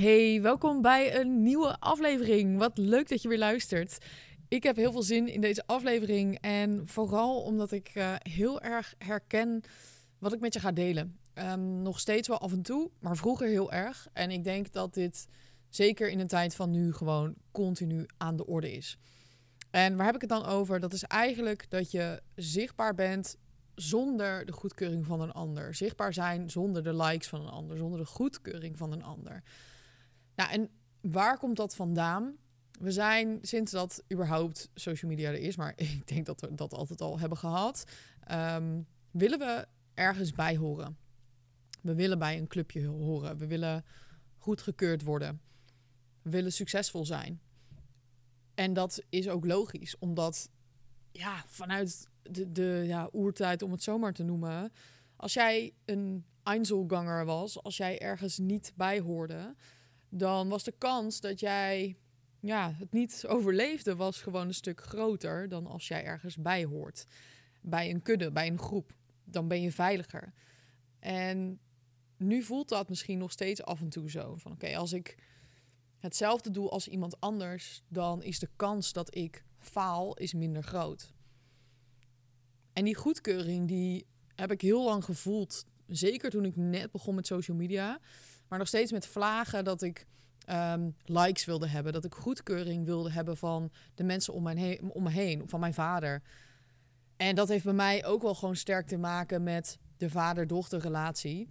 Hey, welkom bij een nieuwe aflevering. Wat leuk dat je weer luistert. Ik heb heel veel zin in deze aflevering en vooral omdat ik uh, heel erg herken wat ik met je ga delen. Um, nog steeds wel af en toe, maar vroeger heel erg. En ik denk dat dit zeker in een tijd van nu gewoon continu aan de orde is. En waar heb ik het dan over? Dat is eigenlijk dat je zichtbaar bent zonder de goedkeuring van een ander. Zichtbaar zijn zonder de likes van een ander, zonder de goedkeuring van een ander. En waar komt dat vandaan? We zijn sinds dat überhaupt social media er is, maar ik denk dat we dat altijd al hebben gehad, um, willen we ergens bij horen. We willen bij een clubje horen. We willen goedgekeurd worden. We willen succesvol zijn. En dat is ook logisch, omdat ja, vanuit de, de ja, oertijd, om het zomaar te noemen, als jij een Einzelganger was, als jij ergens niet bij hoorde, dan was de kans dat jij ja, het niet overleefde, was gewoon een stuk groter dan als jij ergens bij hoort. Bij een kudde, bij een groep. Dan ben je veiliger. En nu voelt dat misschien nog steeds af en toe zo. Van oké, als ik hetzelfde doe als iemand anders, dan is de kans dat ik faal is minder groot. En die goedkeuring, die heb ik heel lang gevoeld. Zeker toen ik net begon met social media. Maar nog steeds met vlagen dat ik um, likes wilde hebben. Dat ik goedkeuring wilde hebben van de mensen om, mijn om me heen. Van mijn vader. En dat heeft bij mij ook wel gewoon sterk te maken met de vader-dochter relatie.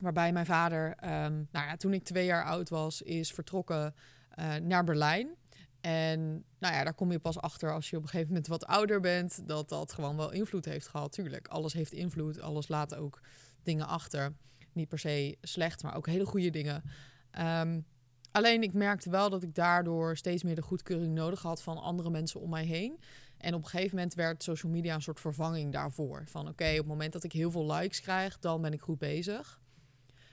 Waarbij mijn vader, um, nou ja, toen ik twee jaar oud was, is vertrokken uh, naar Berlijn. En nou ja, daar kom je pas achter als je op een gegeven moment wat ouder bent, dat dat gewoon wel invloed heeft gehad. Tuurlijk, alles heeft invloed, alles laat ook dingen achter. Niet per se slecht, maar ook hele goede dingen. Um, alleen ik merkte wel dat ik daardoor steeds meer de goedkeuring nodig had van andere mensen om mij heen. En op een gegeven moment werd social media een soort vervanging daarvoor. Van oké, op het moment dat ik heel veel likes krijg, dan ben ik goed bezig.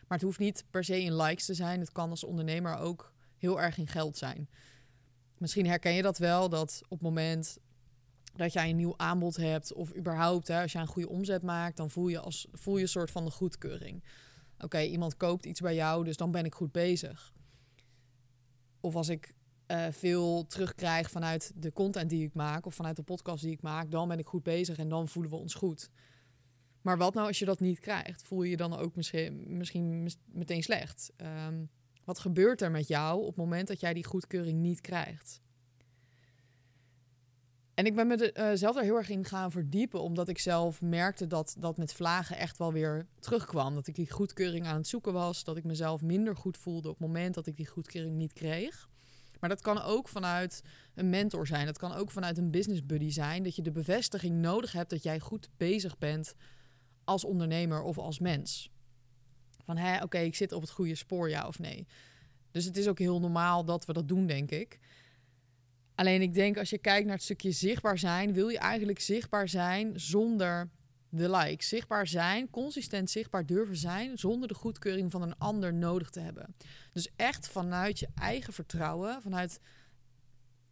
Maar het hoeft niet per se in likes te zijn. Het kan als ondernemer ook heel erg in geld zijn. Misschien herken je dat wel, dat op het moment dat jij een nieuw aanbod hebt, of überhaupt hè, als je een goede omzet maakt, dan voel je, als, voel je een soort van de goedkeuring. Oké, iemand koopt iets bij jou, dus dan ben ik goed bezig. Of als ik uh, veel terugkrijg vanuit de content die ik maak, of vanuit de podcast die ik maak, dan ben ik goed bezig en dan voelen we ons goed. Maar wat nou als je dat niet krijgt? Voel je je dan ook misschien, misschien meteen slecht? Um, wat gebeurt er met jou op het moment dat jij die goedkeuring niet krijgt? En ik ben me uh, zelf daar heel erg in gaan verdiepen, omdat ik zelf merkte dat dat met vlagen echt wel weer terugkwam. Dat ik die goedkeuring aan het zoeken was, dat ik mezelf minder goed voelde op het moment dat ik die goedkeuring niet kreeg. Maar dat kan ook vanuit een mentor zijn, dat kan ook vanuit een business buddy zijn, dat je de bevestiging nodig hebt dat jij goed bezig bent als ondernemer of als mens. Van hé, oké, ik zit op het goede spoor, ja of nee. Dus het is ook heel normaal dat we dat doen, denk ik. Alleen ik denk als je kijkt naar het stukje zichtbaar zijn, wil je eigenlijk zichtbaar zijn zonder de likes. Zichtbaar zijn, consistent zichtbaar durven zijn, zonder de goedkeuring van een ander nodig te hebben. Dus echt vanuit je eigen vertrouwen, vanuit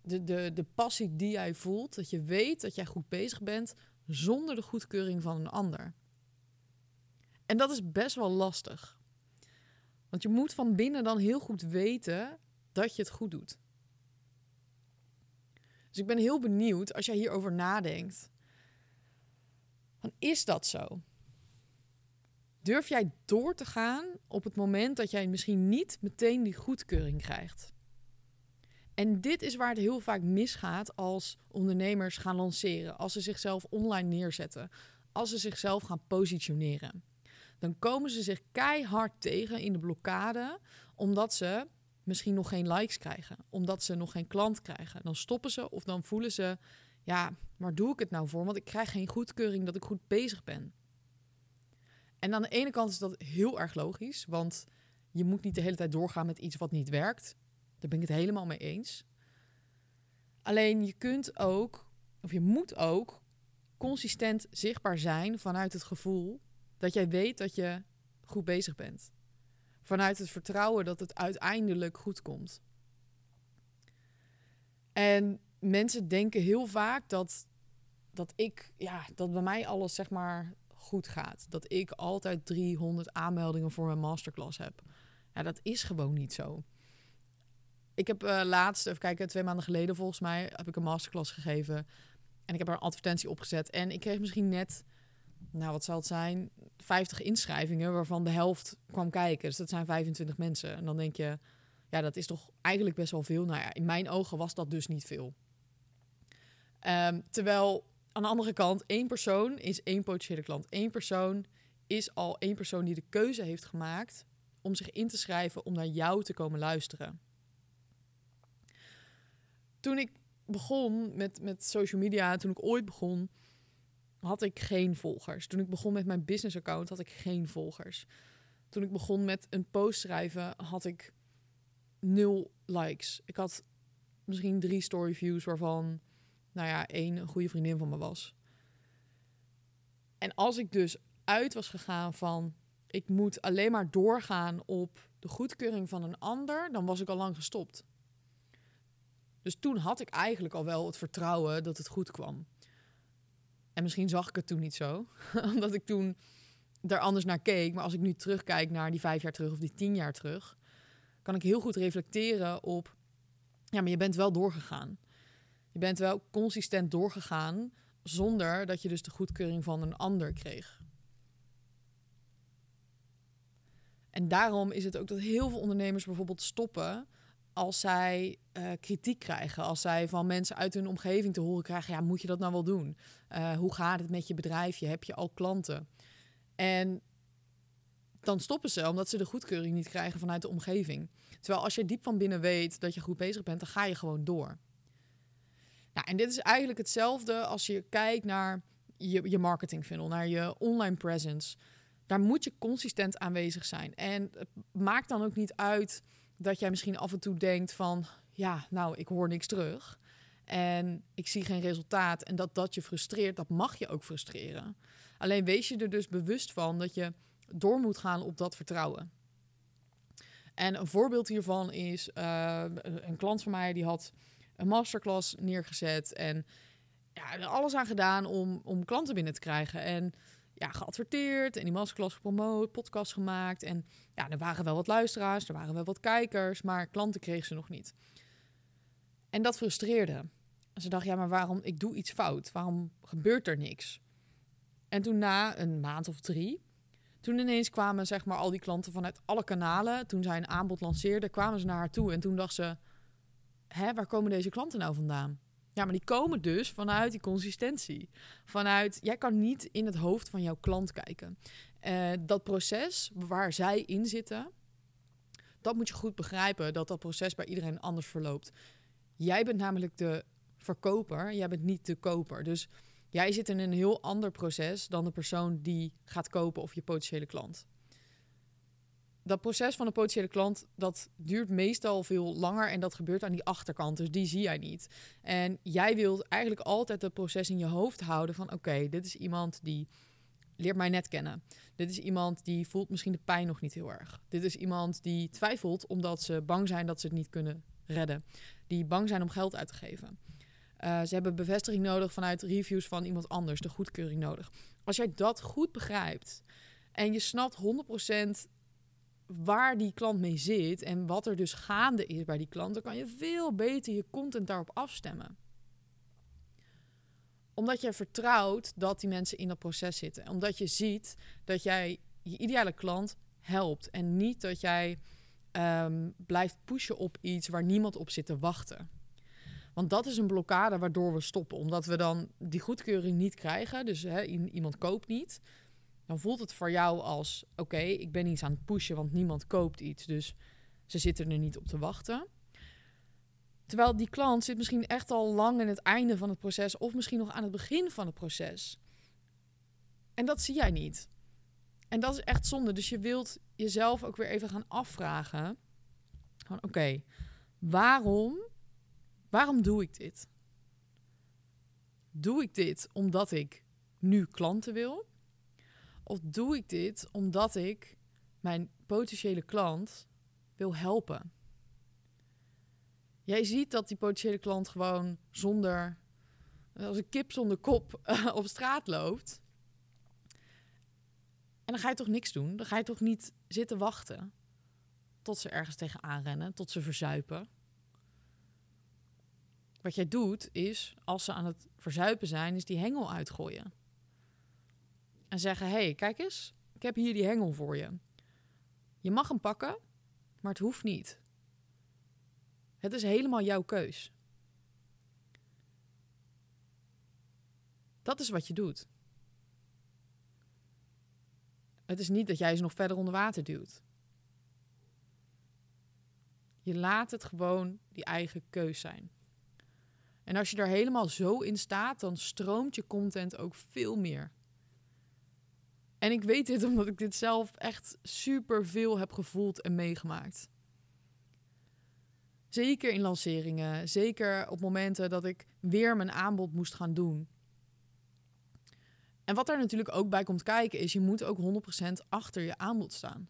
de, de, de passie die jij voelt, dat je weet dat jij goed bezig bent, zonder de goedkeuring van een ander. En dat is best wel lastig. Want je moet van binnen dan heel goed weten dat je het goed doet. Dus ik ben heel benieuwd als jij hierover nadenkt. Dan is dat zo? Durf jij door te gaan op het moment dat jij misschien niet meteen die goedkeuring krijgt? En dit is waar het heel vaak misgaat als ondernemers gaan lanceren, als ze zichzelf online neerzetten, als ze zichzelf gaan positioneren dan komen ze zich keihard tegen in de blokkade, omdat ze misschien nog geen likes krijgen, omdat ze nog geen klant krijgen. Dan stoppen ze of dan voelen ze, ja, waar doe ik het nou voor? Want ik krijg geen goedkeuring dat ik goed bezig ben. En aan de ene kant is dat heel erg logisch, want je moet niet de hele tijd doorgaan met iets wat niet werkt. Daar ben ik het helemaal mee eens. Alleen je kunt ook, of je moet ook, consistent zichtbaar zijn vanuit het gevoel dat jij weet dat je goed bezig bent. Vanuit het vertrouwen dat het uiteindelijk goed komt. En mensen denken heel vaak dat, dat ik, ja, dat bij mij alles zeg maar goed gaat. Dat ik altijd 300 aanmeldingen voor mijn masterclass heb. Ja, dat is gewoon niet zo. Ik heb uh, laatst, even kijken, twee maanden geleden volgens mij, heb ik een masterclass gegeven. En ik heb er een advertentie opgezet. En ik kreeg misschien net, nou wat zal het zijn, 50 inschrijvingen, waarvan de helft kwam kijken. Dus dat zijn 25 mensen. En dan denk je, ja, dat is toch eigenlijk best wel veel. Nou ja, in mijn ogen was dat dus niet veel. Um, terwijl aan de andere kant, één persoon is één potentiële klant. Eén persoon is al één persoon die de keuze heeft gemaakt om zich in te schrijven om naar jou te komen luisteren. Toen ik begon met, met social media, toen ik ooit begon, had ik geen volgers. Toen ik begon met mijn business account, had ik geen volgers. Toen ik begon met een post schrijven, had ik nul likes. Ik had misschien drie story views waarvan, nou ja, één een goede vriendin van me was. En als ik dus uit was gegaan van, ik moet alleen maar doorgaan op de goedkeuring van een ander, dan was ik al lang gestopt. Dus toen had ik eigenlijk al wel het vertrouwen dat het goed kwam. En misschien zag ik het toen niet zo, omdat ik toen er anders naar keek. Maar als ik nu terugkijk naar die vijf jaar terug of die tien jaar terug, kan ik heel goed reflecteren op, ja, maar je bent wel doorgegaan. Je bent wel consistent doorgegaan zonder dat je dus de goedkeuring van een ander kreeg. En daarom is het ook dat heel veel ondernemers bijvoorbeeld stoppen als zij uh, kritiek krijgen, als zij van mensen uit hun omgeving te horen krijgen, ja, moet je dat nou wel doen? Uh, hoe gaat het met je bedrijfje? Heb je al klanten? En dan stoppen ze omdat ze de goedkeuring niet krijgen vanuit de omgeving. Terwijl als je diep van binnen weet dat je goed bezig bent, dan ga je gewoon door. Nou, en dit is eigenlijk hetzelfde als je kijkt naar je, je marketing funnel, naar je online presence. Daar moet je consistent aanwezig zijn. En het maakt dan ook niet uit dat jij misschien af en toe denkt van, ja, nou, ik hoor niks terug. En ik zie geen resultaat. En dat dat je frustreert, dat mag je ook frustreren. Alleen wees je er dus bewust van dat je door moet gaan op dat vertrouwen. En een voorbeeld hiervan is uh, een klant van mij die had een masterclass neergezet en ja, er alles aan gedaan om, om klanten binnen te krijgen. En ja, geadverteerd en die masterclass gepromoot, podcast gemaakt. En ja, er waren wel wat luisteraars, er waren wel wat kijkers, maar klanten kregen ze nog niet. En dat frustreerde. Ze dacht, ja, maar waarom, ik doe iets fout. Waarom gebeurt er niks? En toen na een maand of drie, toen ineens kwamen zeg maar al die klanten vanuit alle kanalen. Toen zij een aanbod lanceerde, kwamen ze naar haar toe. En toen dacht ze, hè, waar komen deze klanten nou vandaan? Ja, maar die komen dus vanuit die consistentie. Vanuit, jij kan niet in het hoofd van jouw klant kijken. Uh, dat proces waar zij in zitten, dat moet je goed begrijpen, dat dat proces bij iedereen anders verloopt. Jij bent namelijk de verkoper, jij bent niet de koper. Dus jij zit in een heel ander proces dan de persoon die gaat kopen of je potentiële klant dat proces van een potentiële klant, dat duurt meestal veel langer en dat gebeurt aan die achterkant. Dus die zie jij niet. En jij wilt eigenlijk altijd het proces in je hoofd houden van oké, dit is iemand die leert mij net kennen. Dit is iemand die voelt misschien de pijn nog niet heel erg. Dit is iemand die twijfelt omdat ze bang zijn dat ze het niet kunnen redden. Die bang zijn om geld uit te geven. Uh, ze hebben bevestiging nodig vanuit reviews van iemand anders, de goedkeuring nodig. Als jij dat goed begrijpt en je snapt 100% waar die klant mee zit en wat er dus gaande is bij die klant, dan kan je veel beter je content daarop afstemmen. Omdat je vertrouwt dat die mensen in dat proces zitten. Omdat je ziet dat jij je ideale klant helpt en niet dat jij ehm, blijft pushen op iets waar niemand op zit te wachten. Want dat is een blokkade waardoor we stoppen. Omdat we dan die goedkeuring niet krijgen. Dus iemand koopt niet dan voelt het voor jou als: oké, ik ben iets aan het pushen, want niemand koopt iets. Dus ze zitten er niet op te wachten. Terwijl die klant zit misschien echt al lang in het einde van het proces, of misschien nog aan het begin van het proces. En dat zie jij niet. En dat is echt zonde. Dus je wilt jezelf ook weer even gaan afvragen: oké, waarom, waarom doe ik dit? Doe ik dit omdat ik nu klanten wil? Of doe ik dit omdat ik mijn potentiële klant wil helpen? Jij ziet dat die potentiële klant gewoon zonder, als een kip zonder kop op straat loopt. En dan ga je toch niks doen? Dan ga je toch niet zitten wachten? tot ze ergens tegenaan rennen, tot ze verzuipen. Wat jij doet is, als ze aan het verzuipen zijn, is die hengel uitgooien. En zeggen: hey, kijk eens, ik heb hier die hengel voor je. Je mag hem pakken, maar het hoeft niet. Het is helemaal jouw keus. Dat is wat je doet. Het is niet dat jij ze nog verder onder water duwt. Je laat het gewoon die eigen keus zijn. En als je daar helemaal zo in staat, dan stroomt je content ook veel meer. En ik weet dit omdat ik dit zelf echt super veel heb gevoeld en meegemaakt. Zeker in lanceringen, zeker op momenten dat ik weer mijn aanbod moest gaan doen. En wat daar natuurlijk ook bij komt kijken is, je moet ook 100% achter je aanbod staan.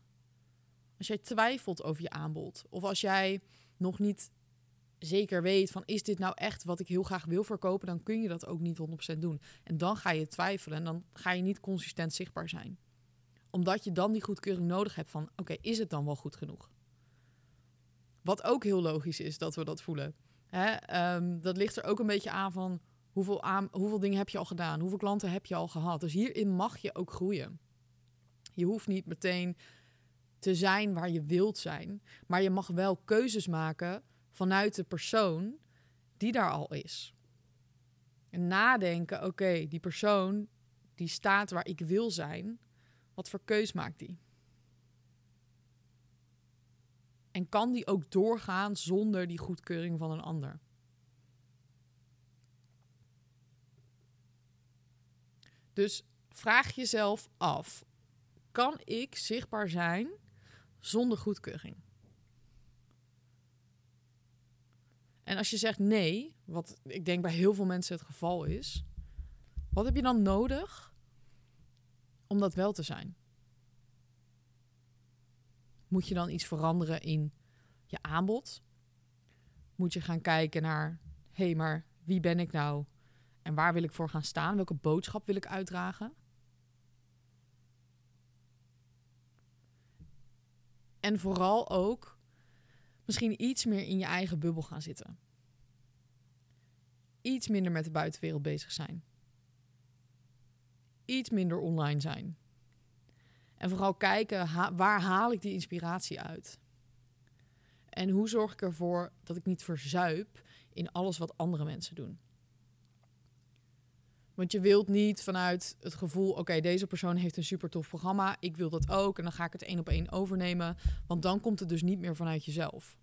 Als jij twijfelt over je aanbod, of als jij nog niet zeker weet van is dit nou echt wat ik heel graag wil verkopen, dan kun je dat ook niet 100% doen. En dan ga je twijfelen en dan ga je niet consistent zichtbaar zijn. Omdat je dan die goedkeuring nodig hebt van oké, is het dan wel goed genoeg? Wat ook heel logisch is dat we dat voelen. Hè? Ehm, dat ligt er ook een beetje aan van hoeveel, aan, hoeveel dingen heb je al gedaan? Hoeveel klanten heb je al gehad? Dus hierin mag je ook groeien. Je hoeft niet meteen te zijn waar je wilt zijn, maar je mag wel keuzes maken vanuit de persoon die daar al is. En nadenken, oké, die persoon die staat waar ik wil zijn, wat voor keus maakt die? En kan die ook doorgaan zonder die goedkeuring van een ander? Dus vraag jezelf af: kan ik zichtbaar zijn zonder goedkeuring? En als je zegt nee, wat ik denk bij heel veel mensen het geval is, wat heb je dan nodig om dat wel te zijn? Moet je dan iets veranderen in je aanbod? Moet je gaan kijken naar, hé, hey, maar wie ben ik nou en waar wil ik voor gaan staan? Welke boodschap wil ik uitdragen? En vooral ook misschien iets meer in je eigen bubbel gaan zitten. Iets minder met de buitenwereld bezig zijn. Iets minder online zijn. En vooral kijken waar haal ik die inspiratie uit? En hoe zorg ik ervoor dat ik niet verzuip in alles wat andere mensen doen? Want je wilt niet vanuit het gevoel, oké, deze persoon heeft een super tof programma, ik wil dat ook en dan ga ik het één op één overnemen, want dan komt het dus niet meer vanuit jezelf.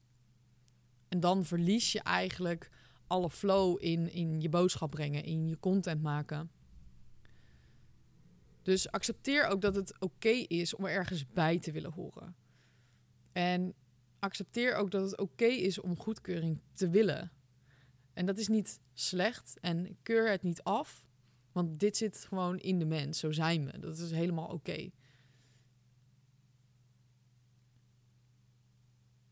En dan verlies je eigenlijk alle flow in, in je boodschap brengen, in je content maken. Dus accepteer ook dat het oké is om ergens bij te willen horen. En accepteer ook dat het oké is om goedkeuring te willen. En dat is niet slecht en keur het niet af. Want dit zit gewoon in de mens. Zo zijn we. Dat is helemaal oké.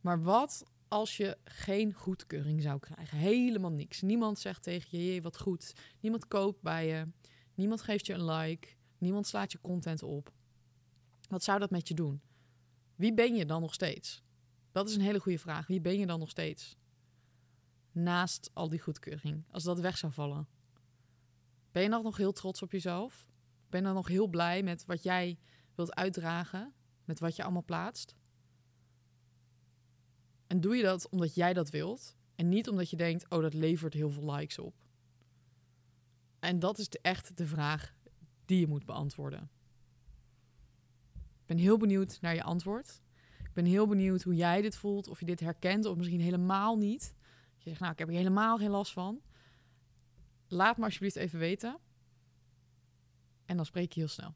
Maar wat als je geen goedkeuring zou krijgen? Helemaal niks. Niemand zegt tegen je, wat goed. Niemand koopt bij je. Niemand geeft je een like. Niemand slaat je content op. Wat zou dat met je doen? Wie ben je dan nog steeds? Dat is een hele goede vraag. Wie ben je dan nog steeds? Naast al die goedkeuring. Als dat weg zou vallen. Ben je dan nog heel trots op jezelf? Ben je dan nog heel blij met wat jij wilt uitdragen? Met wat je allemaal plaatst? En doe je dat omdat jij dat wilt? En niet omdat je denkt, oh, dat levert heel veel likes op. En dat is de, echt de vraag die je moet beantwoorden. Ik ben heel benieuwd naar je antwoord. Ik ben heel benieuwd hoe jij dit voelt, of je dit herkent of misschien helemaal niet. Je zegt, nou, ik heb hier helemaal geen last van. Laat me alsjeblieft even weten. En dan spreek je heel snel.